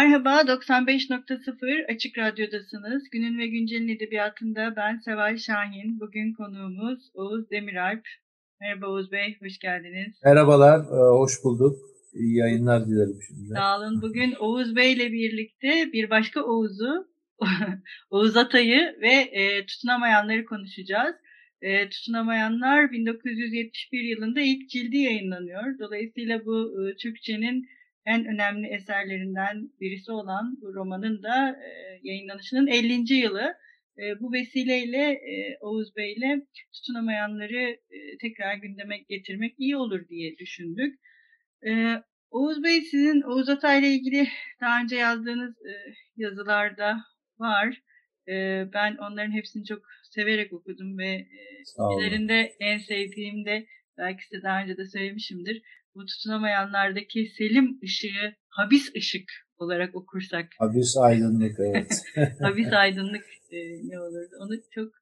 Merhaba, 95.0 Açık Radyo'dasınız. Günün ve Güncel'in edebiyatında ben Seval Şahin. Bugün konuğumuz Oğuz Demiralp. Merhaba Oğuz Bey, hoş geldiniz. Merhabalar, e, hoş bulduk. İyi yayınlar dilerim şimdi. Sağ olun. Bugün Oğuz Bey ile birlikte bir başka Oğuz'u, Oğuz Atay'ı ve e, tutunamayanları konuşacağız. E, tutunamayanlar 1971 yılında ilk cildi yayınlanıyor. Dolayısıyla bu e, Türkçenin en önemli eserlerinden birisi olan bu romanın da e, yayınlanışının 50. yılı. E, bu vesileyle e, Oğuz Bey ile tutunamayanları e, tekrar gündeme getirmek iyi olur diye düşündük. E, Oğuz Bey sizin Oğuz Atay ile ilgili daha önce yazdığınız e, yazılarda var. E, ben onların hepsini çok severek okudum ve e, en sevdiğim de belki size daha önce de söylemişimdir bu tutunamayanlardaki selim ışığı habis ışık olarak okursak. Habis aydınlık evet. habis aydınlık e, ne olurdu? Onu çok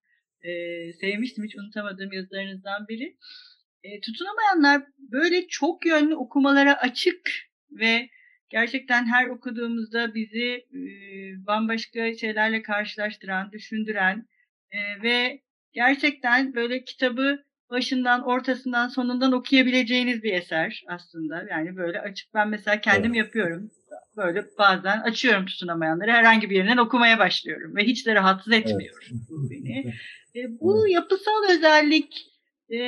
e, sevmiştim. Hiç unutamadığım yazılarınızdan biri. E, tutunamayanlar böyle çok yönlü okumalara açık ve gerçekten her okuduğumuzda bizi e, bambaşka şeylerle karşılaştıran, düşündüren e, ve gerçekten böyle kitabı başından, ortasından, sonundan okuyabileceğiniz bir eser aslında. Yani böyle açık ben mesela kendim evet. yapıyorum. Böyle bazen açıyorum tutunamayanları herhangi bir yerinden okumaya başlıyorum ve hiç de rahatsız etmiyor evet. bu beni. E, bu evet. yapısal özellik e,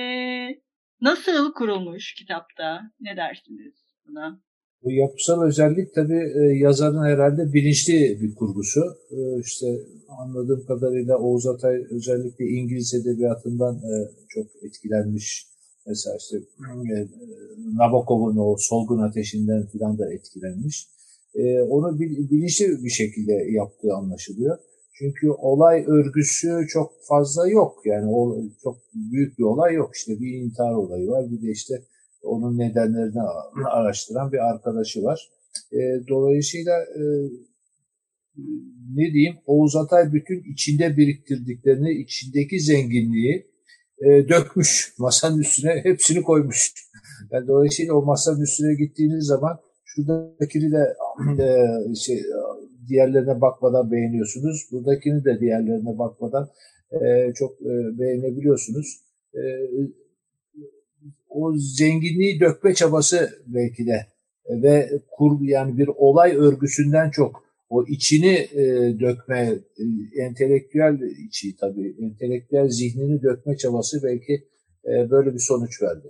nasıl kurulmuş kitapta? Ne dersiniz buna? Bu yapısal özellik tabii e, yazarın herhalde bilinçli bir kurgusu. E, işte anladığım kadarıyla Oğuz Atay özellikle İngiliz edebiyatından e, çok etkilenmiş. Mesela işte Nabokov'un o solgun ateşinden filan da etkilenmiş. Onu bilinçli bir şekilde yaptığı anlaşılıyor. Çünkü olay örgüsü çok fazla yok. Yani çok büyük bir olay yok. İşte bir intihar olayı var. Bir de işte onun nedenlerini araştıran bir arkadaşı var. E, dolayısıyla e, ne diyeyim Oğuz Atay bütün içinde biriktirdiklerini, içindeki zenginliği e, dökmüş. Masanın üstüne hepsini koymuş. Yani dolayısıyla o masanın üstüne gittiğiniz zaman şuradakini de e, şey, diğerlerine bakmadan beğeniyorsunuz. Buradakini de diğerlerine bakmadan e, çok e, beğenebiliyorsunuz. E, o zenginliği dökme çabası belki de ve kur yani bir olay örgüsünden çok o içini e, dökme, e, entelektüel içi tabii, entelektüel zihnini dökme çabası belki e, böyle bir sonuç verdi.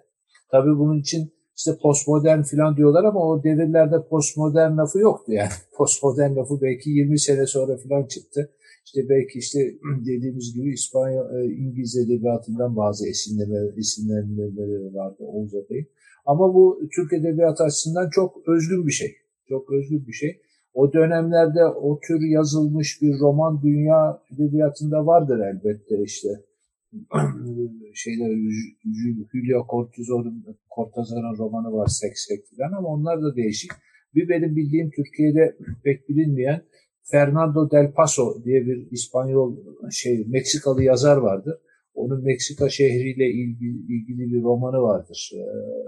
Tabii bunun için işte postmodern falan diyorlar ama o devirlerde postmodern lafı yoktu yani. Postmodern lafı belki 20 sene sonra falan çıktı. İşte belki işte dediğimiz gibi İspanya, e, İngiliz edebiyatından bazı esinleme, esinlenmeleri vardı Oğuz Atay'ın. Ama bu Türk edebiyatı açısından çok özgün bir şey. Çok özgün bir şey. O dönemlerde o tür yazılmış bir roman dünya edebiyatında vardır elbette işte. şeyler Julio Cortázar'ın Cortázar'ın romanı var Seksek falan ama onlar da değişik. Bir benim bildiğim Türkiye'de pek bilinmeyen Fernando del Paso diye bir İspanyol şey Meksikalı yazar vardı. Onun Meksika şehriyle ilgili, ilgili bir romanı vardır. Ee,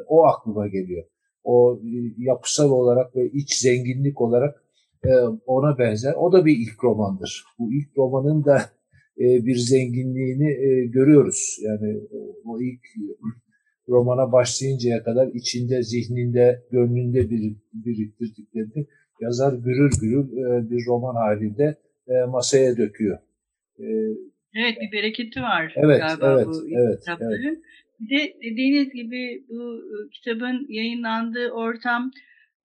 o aklıma geliyor. O e, yapısal olarak ve iç zenginlik olarak e, ona benzer. O da bir ilk romandır. Bu ilk romanın da e, bir zenginliğini görüyoruz. Yani o ilk romana başlayıncaya kadar içinde, zihninde, gönlünde bir, biriktirdiklerini yazar gürül gürül e, bir roman halinde e, masaya döküyor. E, evet bir bereketi var evet, galiba evet, bu evet, kitapların. Evet. Bir de dediğiniz gibi bu kitabın yayınlandığı ortam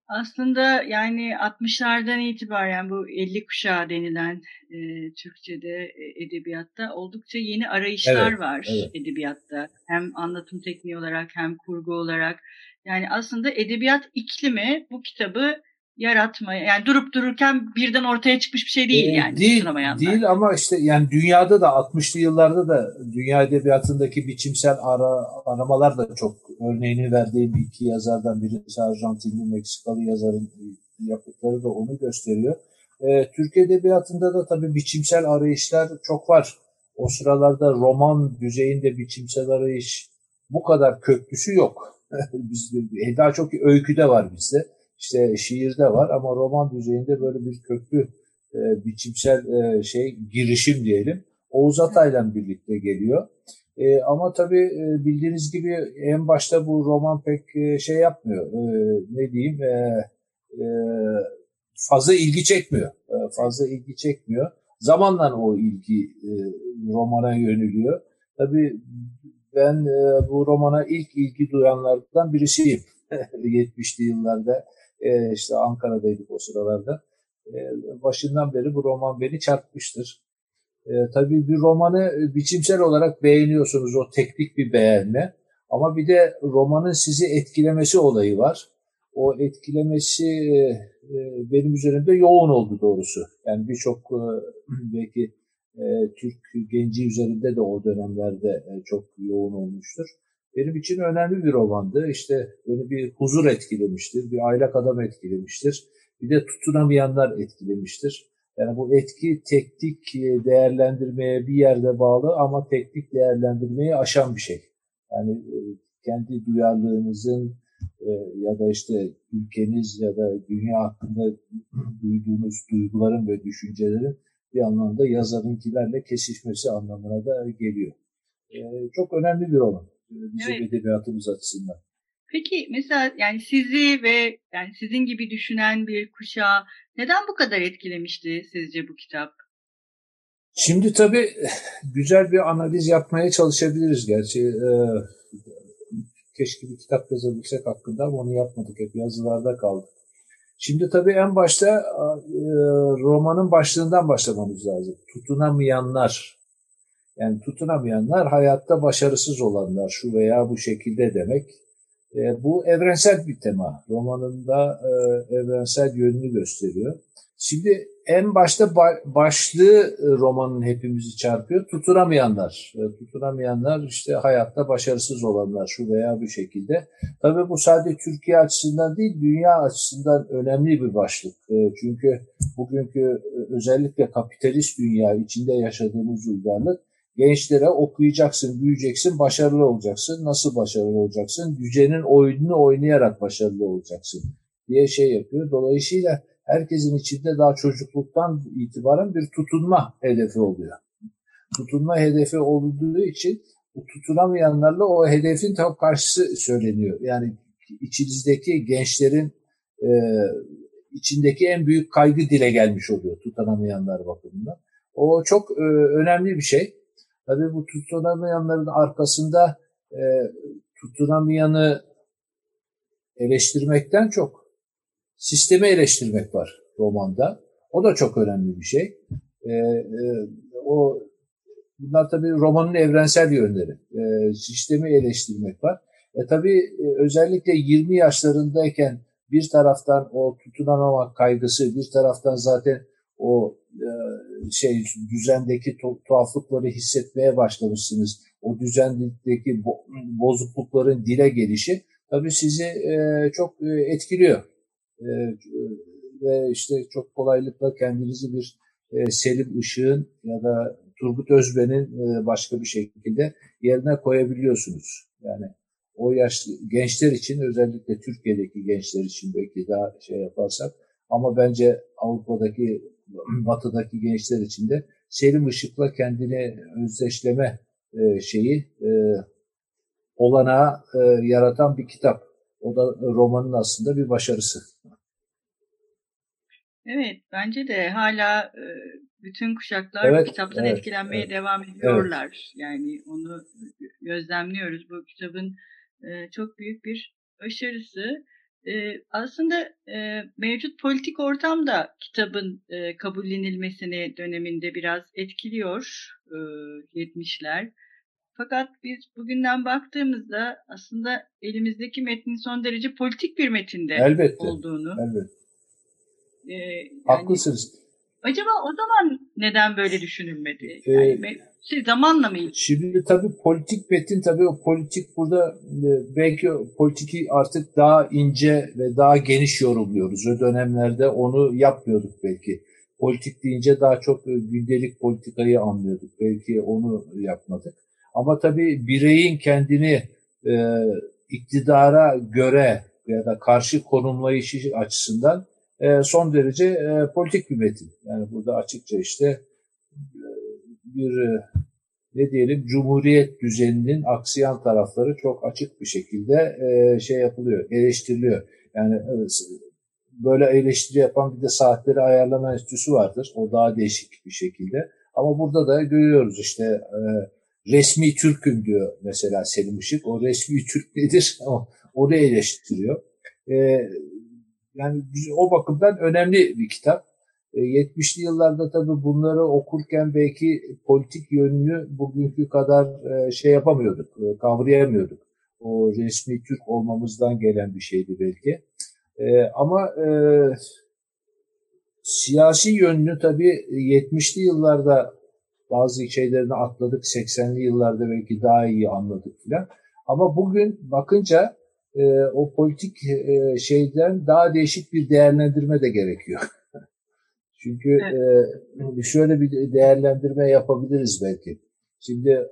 Aslında yani 60'lardan itibaren bu 50 kuşağı denilen e, Türkçe'de e, edebiyatta oldukça yeni arayışlar Evet, var evet. edebiyatta. Hem anlatım tekniği olarak hem kurgu olarak. Yani aslında edebiyat iklimi bu kitabı yaratmaya yani durup dururken birden ortaya çıkmış bir şey değil Ee, yani değil, tutunamayanlar. değil ama işte yani dünyada da 60'lı yıllarda da dünya edebiyatındaki biçimsel ara, aramalar da çok örneğini verdiğim iki yazardan birisi Arjantinli Meksikalı yazarın yapıtları da onu gösteriyor. Ee, Türk edebiyatında da tabii biçimsel arayışlar çok var. O sıralarda roman düzeyinde biçimsel arayış bu kadar köklüsü yok. Bizde, daha çok öyküde var bizde. İşte şiirde var ama roman düzeyinde böyle bir köklü e, biçimsel e, şey girişim diyelim. Oğuz Atay'la birlikte geliyor. E, ama tabii e, bildiğiniz gibi en başta bu roman pek e, şey yapmıyor. E, ne diyeyim? E, e, fazla ilgi çekmiyor. E, fazla ilgi çekmiyor. Zamanla o ilgi e, romana yöneliyor. Tabii ben e, bu romana ilk ilgi duyanlardan birisiyim. 70'li yıllarda e, işte Ankara'daydık o sıralarda. E, başından beri bu roman beni çarpmıştır. E, tabii bir romanı biçimsel olarak beğeniyorsunuz o teknik bir beğenme. Ama bir de romanın sizi etkilemesi olayı var. O etkilemesi e, benim üzerimde yoğun oldu doğrusu. Yani birçok e, belki e, Türk genci üzerinde de o dönemlerde e, çok yoğun olmuştur benim için önemli bir romandı. İşte beni bir huzur etkilemiştir, bir aylak adam etkilemiştir. Bir de tutunamayanlar etkilemiştir. Yani bu etki teknik değerlendirmeye bir yerde bağlı ama teknik değerlendirmeyi aşan bir şey. Yani kendi duyarlılığınızın ya da işte ülkeniz ya da dünya hakkında duyduğunuz duyguların ve düşüncelerin bir anlamda yazarınkilerle kesişmesi anlamına da geliyor. Çok önemli bir roman bizim evet. edebiyatımız açısından. Peki mesela yani sizi ve yani sizin gibi düşünen bir kuşağı neden bu kadar etkilemişti sizce bu kitap? Şimdi tabii güzel bir analiz yapmaya çalışabiliriz gerçi. Ee, keşke bir kitap yazabilsek hakkında ama onu yapmadık. Hep yazılarda kaldı. Şimdi tabii en başta e, romanın başlığından başlamamız lazım. Tutunamayanlar yani tutunamayanlar hayatta başarısız olanlar şu veya bu şekilde demek. E, bu evrensel bir tema. Romanında e, evrensel yönünü gösteriyor. Şimdi en başta ba- başlığı e, romanın hepimizi çarpıyor. Tutunamayanlar. E, tutunamayanlar işte hayatta başarısız olanlar şu veya bu şekilde. Tabii bu sadece Türkiye açısından değil dünya açısından önemli bir başlık. E, çünkü bugünkü özellikle kapitalist dünya içinde yaşadığımız uygarlık gençlere okuyacaksın, büyüyeceksin, başarılı olacaksın. Nasıl başarılı olacaksın? Yücenin oyununu oynayarak başarılı olacaksın diye şey yapıyor. Dolayısıyla herkesin içinde daha çocukluktan itibaren bir tutunma hedefi oluyor. Tutunma hedefi olduğu için tutunamayanlarla o hedefin tam karşısı söyleniyor. Yani içinizdeki gençlerin e, içindeki en büyük kaygı dile gelmiş oluyor tutunamayanlar bakımından. O çok e, önemli bir şey. Tabii bu tutunamayanların arkasında e, tutunamayanı eleştirmekten çok sistemi eleştirmek var romanda. O da çok önemli bir şey. E, e, o Bunlar tabii romanın evrensel yönleri. E, sistemi eleştirmek var. E tabii e, özellikle 20 yaşlarındayken bir taraftan o tutunamamak kaygısı, bir taraftan zaten o e, şey düzendeki tuhaflıkları hissetmeye başlamışsınız. O düzendeki bozuklukların dile gelişi tabii sizi e, çok e, etkiliyor. Ve işte çok kolaylıkla kendinizi bir Selim Işık'ın ya da Turgut Özben'in başka bir şekilde yerine koyabiliyorsunuz. Yani o yaşlı gençler için özellikle Türkiye'deki gençler için belki daha şey yaparsak ama bence Avrupa'daki batıdaki gençler için de Selim Işık'la kendini özdeşleme e, şeyi e, olanağı e, yaratan bir kitap. O da romanın aslında bir başarısı. Evet, bence de hala e, bütün kuşaklar evet, bu kitaptan evet, etkilenmeye evet, devam ediyorlar. Evet. Yani onu gözlemliyoruz. Bu kitabın e, çok büyük bir başarısı. E, aslında e, mevcut politik ortam da kitabın e, kabullenilmesini döneminde biraz etkiliyor e, 70'ler. Fakat biz bugünden baktığımızda aslında elimizdeki metnin son derece politik bir metinde elbette, olduğunu. Elbette. E, yani, Haklısınız. Acaba o zaman neden böyle düşünülmedi? Ee, Yani şey, zamanla mı? Şimdi tabii politik metin tabii o politik burada e, belki politiki artık daha ince ve daha geniş yorumluyoruz. O dönemlerde onu yapmıyorduk belki. Politik deyince daha çok gündelik politikayı anlıyorduk. Belki onu yapmadık. Ama tabii bireyin kendini e, iktidara göre ya da karşı konumlayışı açısından e, son derece e, politik bir metin. Yani burada açıkça işte e, bir ne diyelim cumhuriyet düzeninin aksiyan tarafları çok açık bir şekilde şey yapılıyor, eleştiriliyor. Yani böyle eleştiri yapan bir de saatleri ayarlama enstitüsü vardır. O daha değişik bir şekilde. Ama burada da görüyoruz işte resmi Türk'üm diyor mesela Selim Işık. O resmi Türk nedir? O, onu eleştiriyor. Yani o bakımdan önemli bir kitap. 70'li e, yıllarda tabii bunları okurken belki politik yönünü bugünkü kadar e, şey yapamıyorduk, e, kavrayamıyorduk. O resmi Türk olmamızdan gelen bir şeydi belki. Ama siyasi yönünü tabii 70'li yıllarda bazı şeylerini atladık, 80'li yıllarda belki daha iyi anladık filan. Ama bugün bakınca e, o politik e, şeyden daha değişik bir değerlendirme de gerekiyor. Çünkü evet. e, şöyle bir değerlendirme yapabiliriz belki. Şimdi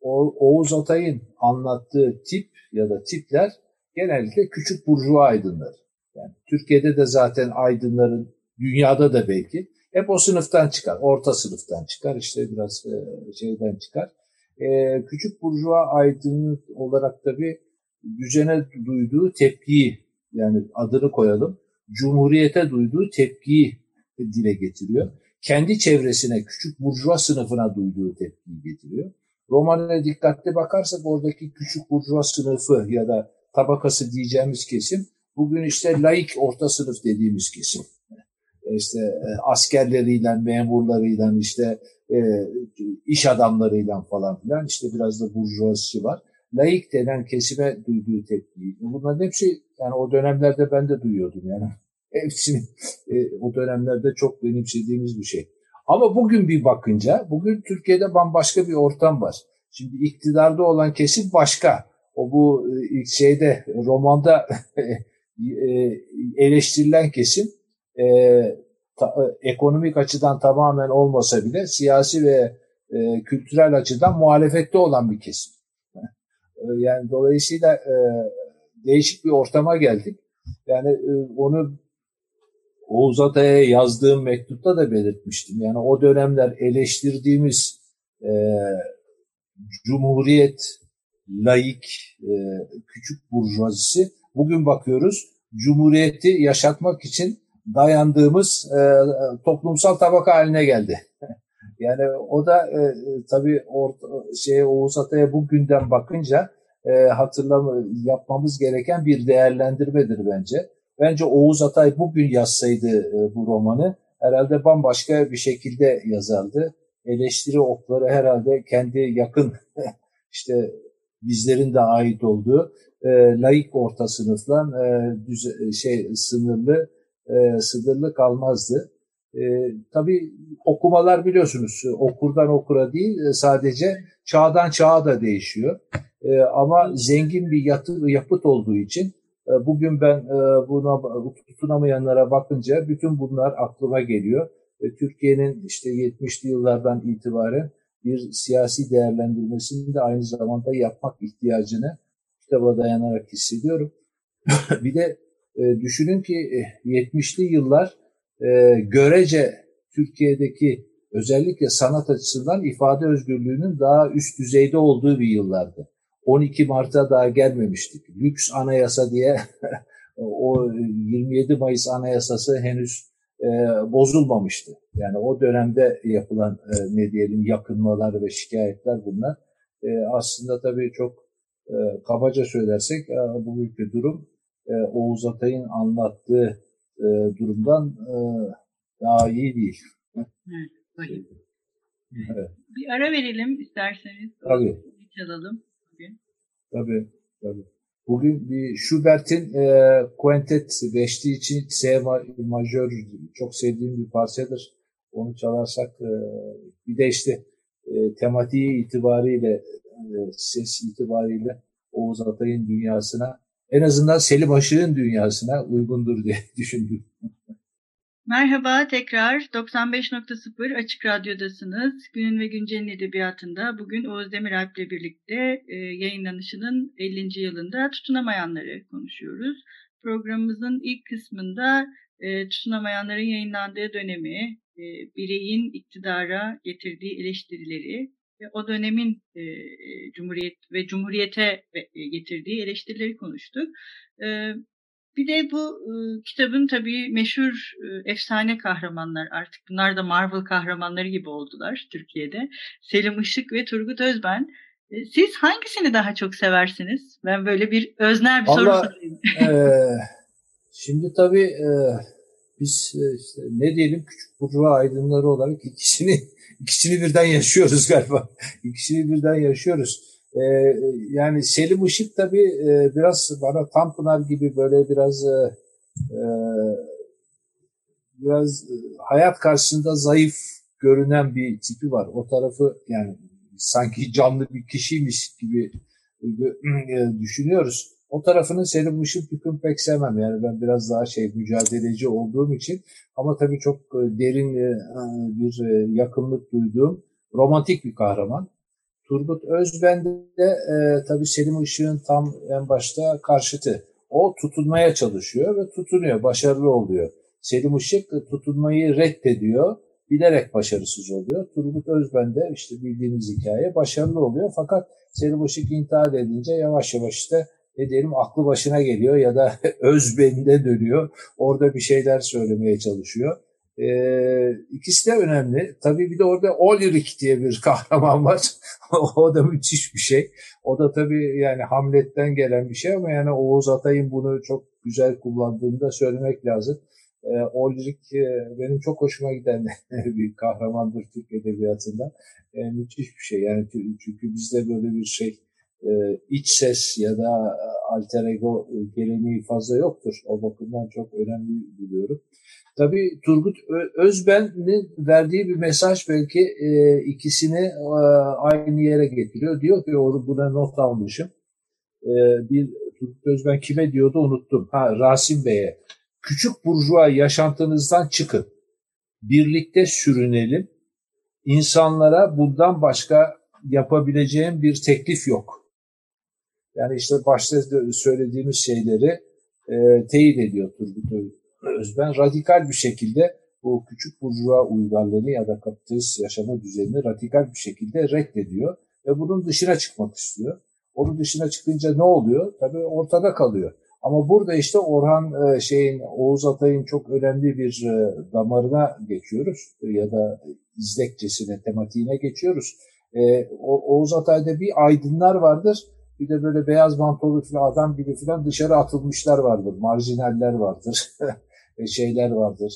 o, Oğuz Atay'ın anlattığı tip ya da tipler genellikle küçük burjuva aydınlar. Yani Türkiye'de de zaten aydınların, dünyada da belki hep o sınıftan çıkar. Orta sınıftan çıkar, işte biraz e, şeyden çıkar. E, küçük burjuva aydınlık olarak tabii düzene duyduğu tepkiyi yani adını koyalım Cumhuriyete duyduğu tepkiyi dile getiriyor. Kendi çevresine, küçük burjuva sınıfına duyduğu tepkiyi getiriyor. Romanına dikkatli bakarsak oradaki küçük burjuva sınıfı ya da tabakası diyeceğimiz kesim bugün işte laik orta sınıf dediğimiz kesim. İşte e, askerleriyle, memurlarıyla, işte e, iş adamlarıyla falan filan işte biraz da burjuvası var laik denen kesime duyduğu tepkiyi. Bunların hepsi yani o dönemlerde ben de duyuyordum yani. Hepsini e, o dönemlerde çok benimsediğimiz bir şey. Ama bugün bir bakınca, bugün Türkiye'de bambaşka bir ortam var. Şimdi iktidarda olan kesim başka. O bu e, şeyde romanda e, eleştirilen kesim e, ta, ekonomik açıdan tamamen olmasa bile siyasi ve e, kültürel açıdan muhalefette olan bir kesim. Ee, yani dolayısıyla e, değişik bir ortama geldik. Yani e, onu Oğuz Atay'a yazdığım mektupta da belirtmiştim. Yani o dönemler eleştirdiğimiz e, cumhuriyet, laik, e, küçük burjuvazisi bugün bakıyoruz cumhuriyeti yaşatmak için dayandığımız e, toplumsal tabaka haline geldi. Yani o da e, tabii orta, şey Oğuz Atay'a bugünden bakınca e, hatırlama yapmamız gereken bir değerlendirmedir bence. Bence Oğuz Atay bugün yazsaydı e, bu romanı herhalde bambaşka bir şekilde yazardı. Eleştiri okları herhalde kendi yakın işte bizlerin de ait olduğu e, laik orta sınıfla e, düze, şey sınırlı e, sınırlı kalmazdı. E, tabii okumalar biliyorsunuz okurdan okura değil e, sadece çağdan çağa da değişiyor. E, ama zengin bir yatı, yapıt olduğu için e, bugün ben e, buna tutunamayanlara bakınca bütün bunlar aklıma geliyor. E, Türkiye'nin işte 70'li yıllardan itibaren bir siyasi değerlendirmesini de aynı zamanda yapmak ihtiyacını kitaba dayanarak hissediyorum. bir de e, düşünün ki 70'li e, yıllar e, görece Türkiye'deki özellikle sanat açısından ifade özgürlüğünün daha üst düzeyde olduğu bir yıllardı. 12 Mart'a daha gelmemiştik. Lüks anayasa diye o 27 Mayıs anayasası henüz e, bozulmamıştı. Yani o dönemde yapılan e, ne diyelim yakınmalar ve şikayetler bunlar. E, aslında tabii çok e, kabaca söylersek e, bugünkü durum e, Oğuz Atay'ın anlattığı e, durumdan e, daha iyi değil. Evet, evet. Bir ara verelim isterseniz. Tabii. Çalalım bugün. Tabii, tabii. Bugün bir Schubert'in e, Quintet beşli için C majör çok sevdiğim bir parçadır. Onu çalarsak e, bir de işte e, tematiği itibariyle e, ses itibariyle Oğuz Atay'ın dünyasına en azından Selim Aşık'ın dünyasına uygundur diye düşündüm. Merhaba tekrar 95.0 Açık Radyo'dasınız. Günün ve Güncel'in edebiyatında bugün Oğuz Demiralp ile birlikte e, yayınlanışının 50. yılında tutunamayanları konuşuyoruz. Programımızın ilk kısmında e, tutunamayanların yayınlandığı dönemi, e, bireyin iktidara getirdiği eleştirileri o dönemin e, Cumhuriyet ve Cumhuriyete e, getirdiği eleştirileri konuştuk. E, bir de bu e, kitabın tabii meşhur e, efsane kahramanlar artık bunlar da Marvel kahramanları gibi oldular Türkiye'de. Selim Işık ve Turgut Özben. E, siz hangisini daha çok seversiniz? Ben böyle bir öznel bir Vallahi, soru sorayım. e, şimdi tabii e, biz e, işte ne diyelim küçük burjuva aydınları olarak ikisini ikisini birden yaşıyoruz galiba. İkisini birden yaşıyoruz. Ee, yani Selim Işık tabii e, biraz bana Tanpınar gibi böyle biraz e, e, biraz e, hayat karşısında zayıf görünen bir tipi var. O tarafı yani sanki canlı bir kişiymiş gibi düşünüyoruz. O tarafını Selim Işık yüküm pek sevmem. Yani ben biraz daha şey mücadeleci olduğum için ama tabii çok e, derin e, bir yakınlık duyduğum romantik bir kahraman. Turgut Özben de e, tabii Selim Işık'ın tam en başta karşıtı. O tutunmaya çalışıyor ve tutunuyor, başarılı oluyor. Selim Işık tutunmayı reddediyor, bilerek başarısız oluyor. Turgut Özben de işte bildiğimiz hikaye başarılı oluyor. Fakat Selim Işık intihar edince yavaş yavaş işte ne diyelim aklı başına geliyor ya da özbeninde dönüyor. Orada bir şeyler söylemeye çalışıyor. Ee, ikisi de önemli. Tabii bir de orada Olirik diye bir kahraman var. o da müthiş bir şey. O da tabii yani Hamlet'ten gelen bir şey ama yani Oğuz Atay'ın bunu çok güzel kullandığını da söylemek lazım. Ee, Olirik e, benim çok hoşuma giden bir kahramandır Türk Edebiyatı'nda. E, müthiş bir şey. Yani çünkü bizde böyle bir şey e, iç ses ya da alter ego geleneği fazla yoktur. O bakımdan çok önemli buluyorum. Tabii Turgut Özben'in verdiği bir mesaj belki e, ikisini e, aynı yere getiriyor. Diyor ki onu buna not almışım. E, bir Turgut Özben kime diyordu unuttum. Ha Rasim Bey'e. Küçük burjuva yaşantınızdan çıkın. Birlikte sürünelim. İnsanlara bundan başka yapabileceğim bir teklif yok. Yani işte başta söylediğimiz şeyleri e, teyit ediyor Turgut Özben. Radikal bir şekilde bu küçük burjuva uygarlığını ya da kapitalist yaşama düzenini radikal bir şekilde reddediyor ve bunun dışına çıkmak istiyor. Onun dışına çıkınca ne oluyor? Tabii ortada kalıyor. Ama burada işte Orhan e, şeyin Oğuz Atay'ın çok önemli bir e, damarına geçiyoruz ya da izlekçesine, tematiğine geçiyoruz. E, Oğuz Atay'da bir aydınlar vardır bir de böyle beyaz mantolu falan adam gibi falan dışarı atılmışlar vardır. Marjinaller vardır. şeyler vardır.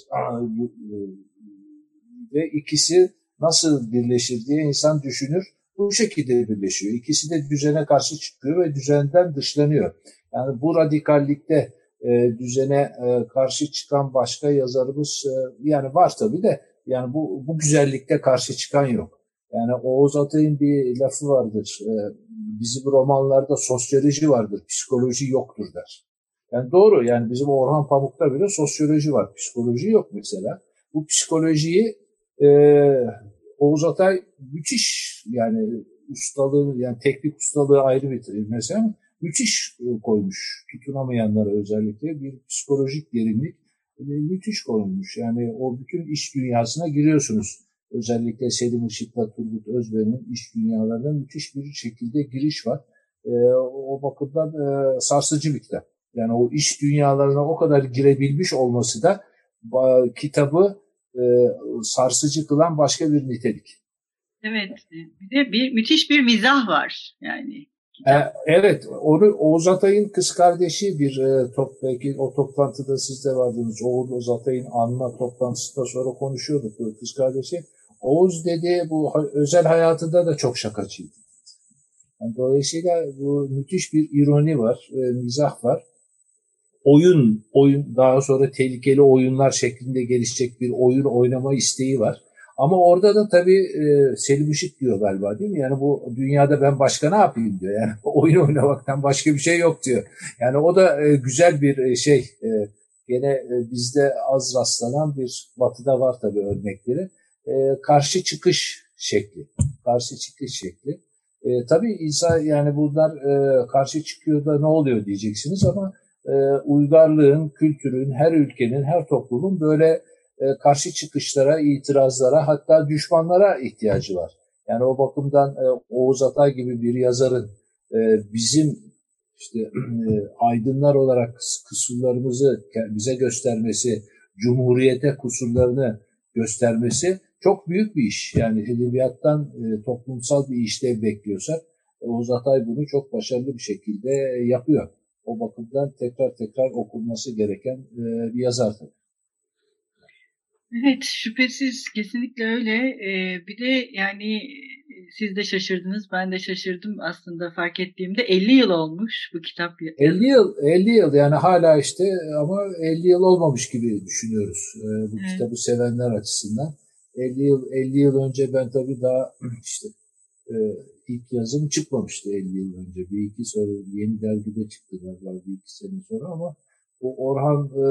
Ve ikisi nasıl birleşir diye insan düşünür. Bu şekilde birleşiyor. İkisi de düzene karşı çıkıyor ve düzenden dışlanıyor. Yani bu radikallikte e, düzene e, karşı çıkan başka yazarımız e, yani var tabii de yani bu, bu güzellikte karşı çıkan yok. Yani Oğuz Atay'ın bir lafı vardır. E, bizim romanlarda sosyoloji vardır, psikoloji yoktur der. Yani doğru yani bizim Orhan Pamuk'ta bile sosyoloji var, psikoloji yok mesela. Bu psikolojiyi e, Oğuz Atay müthiş yani ustalığı yani teknik ustalığı ayrı bir mesela müthiş koymuş. Tutunamayanlara özellikle bir psikolojik derinlik müthiş koymuş. Yani o bütün iş dünyasına giriyorsunuz özellikle Selim Işık'la Turgut Özben'in iş dünyalarına müthiş bir şekilde giriş var. E, o bakımdan e, sarsıcı bir kitap. Yani o iş dünyalarına o kadar girebilmiş olması da e, kitabı e, sarsıcı kılan başka bir nitelik. Evet, bir de bir müthiş bir mizah var yani E, evet, onu Oğuz Atay'ın kız kardeşi bir e, top, belki o toplantıda siz de vardınız. Oğuz Atay'ın anma toplantısında sonra konuşuyorduk bu kız kardeşi. Oğuz dedi bu özel hayatında da çok şakacıydı. Yani dolayısıyla bu müthiş bir ironi var, e, mizah var. Oyun, oyun daha sonra tehlikeli oyunlar şeklinde gelişecek bir oyun oynama isteği var. Ama orada da tabii e, Selim Işık diyor galiba değil mi? Yani bu dünyada ben başka ne yapayım diyor. Yani oyun oynamaktan başka bir şey yok diyor. Yani o da e, güzel bir e, şey. E, gene e, bizde az rastlanan bir batıda var tabii örnekleri. E, karşı çıkış şekli. Karşı çıkış şekli. E, tabii İsa yani bunlar e, karşı çıkıyor da ne oluyor diyeceksiniz ama e, uygarlığın, kültürün, her ülkenin, her toplumun böyle e, karşı çıkışlara, itirazlara hatta düşmanlara ihtiyacı var. Yani o bakımdan e, Oğuz Atay gibi bir yazarın e, bizim işte aydınlar olarak kusurlarımızı bize göstermesi, cumhuriyete kusurlarını göstermesi çok büyük bir iş. Yani edebiyattan toplumsal bir işlev bekliyorsak Oğuz Atay bunu çok başarılı bir şekilde yapıyor. O bakımdan tekrar tekrar okunması gereken bir yazar tabii. Evet, şüphesiz kesinlikle öyle. Ee, bir de yani siz de şaşırdınız, ben de şaşırdım aslında fark ettiğimde 50 yıl olmuş bu kitap. 50 yıl, 50 yıl yani hala işte ama 50 yıl olmamış gibi düşünüyoruz e, bu evet. kitabı sevenler açısından. 50 yıl 50 yıl önce ben tabii daha işte e, ilk yazım çıkmamıştı 50 yıl önce. Bir iki sonra yeni dergide çıktı galiba bir iki sene sonra ama o Orhan e,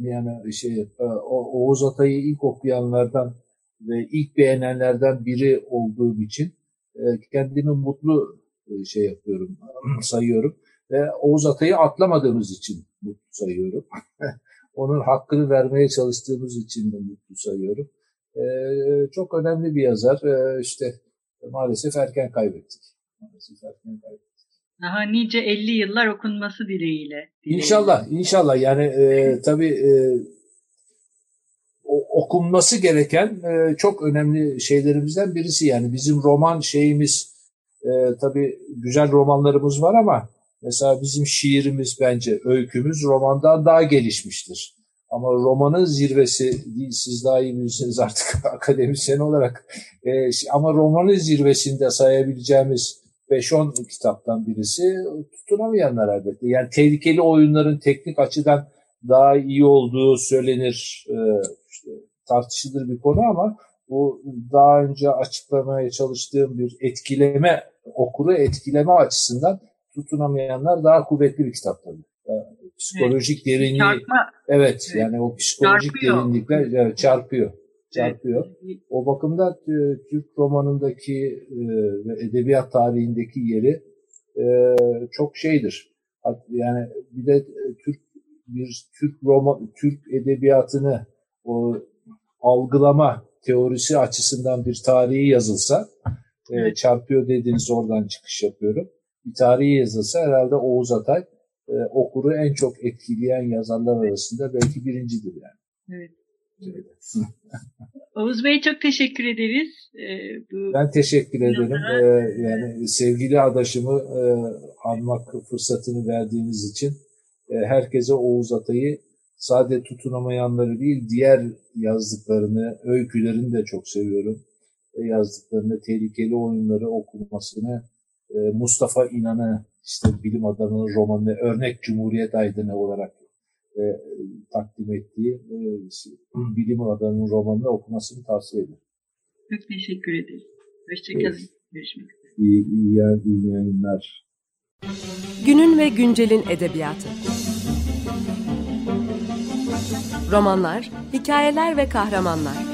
yani şey e, Oğuz Atay'ı ilk okuyanlardan ve ilk beğenenlerden biri olduğum için e, kendimi mutlu e, şey yapıyorum, sayıyorum ve Oğuz Atay'ı atlamadığımız için mutlu sayıyorum. Onun hakkını vermeye çalıştığımız için de mutlu sayıyorum. E, çok önemli bir yazar. E, işte maalesef erken kaybettik. Maalesef erken kaybettik. Daha nice 50 yıllar okunması dileğiyle. dileğiyle. İnşallah, inşallah. Yani e, tabii e, okunması gereken e, çok önemli şeylerimizden birisi. Yani bizim roman şeyimiz, e, tabii güzel romanlarımız var ama mesela bizim şiirimiz bence, öykümüz romandan daha gelişmiştir. Ama romanın zirvesi, siz daha iyi bilirsiniz artık akademisyen olarak, e, ama romanın zirvesinde sayabileceğimiz 5-10 kitaptan birisi tutunamayanlar elbette. Yani tehlikeli oyunların teknik açıdan daha iyi olduğu söylenir, e, işte tartışılır bir konu ama bu daha önce açıklamaya çalıştığım bir etkileme, okuru etkileme açısından tutunamayanlar daha kuvvetli bir kitap tabii. Psikolojik derinliği, Çarpma. evet yani o psikolojik çarpıyor. derinlikler çarpıyor çarpıyor. O bakımdan e, Türk romanındaki e, ve edebiyat tarihindeki yeri e, çok şeydir. Yani bir de Türk bir Türk roman Türk edebiyatını o algılama teorisi açısından bir tarihi yazılsa e, çarpıyor dediğiniz oradan çıkış yapıyorum. Bir tarihi yazılsa herhalde Oğuz Atay e, okuru en çok etkileyen yazarlar arasında belki birincidir yani. Evet. Oğuz Bey çok teşekkür ederiz. Ee, bu ben teşekkür ederim. Ee, yani sevgili adaşımı e, anmak fırsatını verdiğiniz için e, herkese Oğuz Atay'ı sade tutunamayanları değil diğer yazdıklarını, öykülerini de çok seviyorum. E, yazdıklarını, tehlikeli oyunları okumasını, Mustafa İnan'ı işte bilim adamının romanını örnek Cumhuriyet Aydını olarak e, takdim ettiği e, bilim adamının romanını okumasını tavsiye ederim. Çok teşekkür ederim. Hoşçakalın. Evet. Görüşmek üzere. İyi, iyi, iyi yayınlar. Günün ve güncelin edebiyatı. Romanlar, hikayeler ve kahramanlar.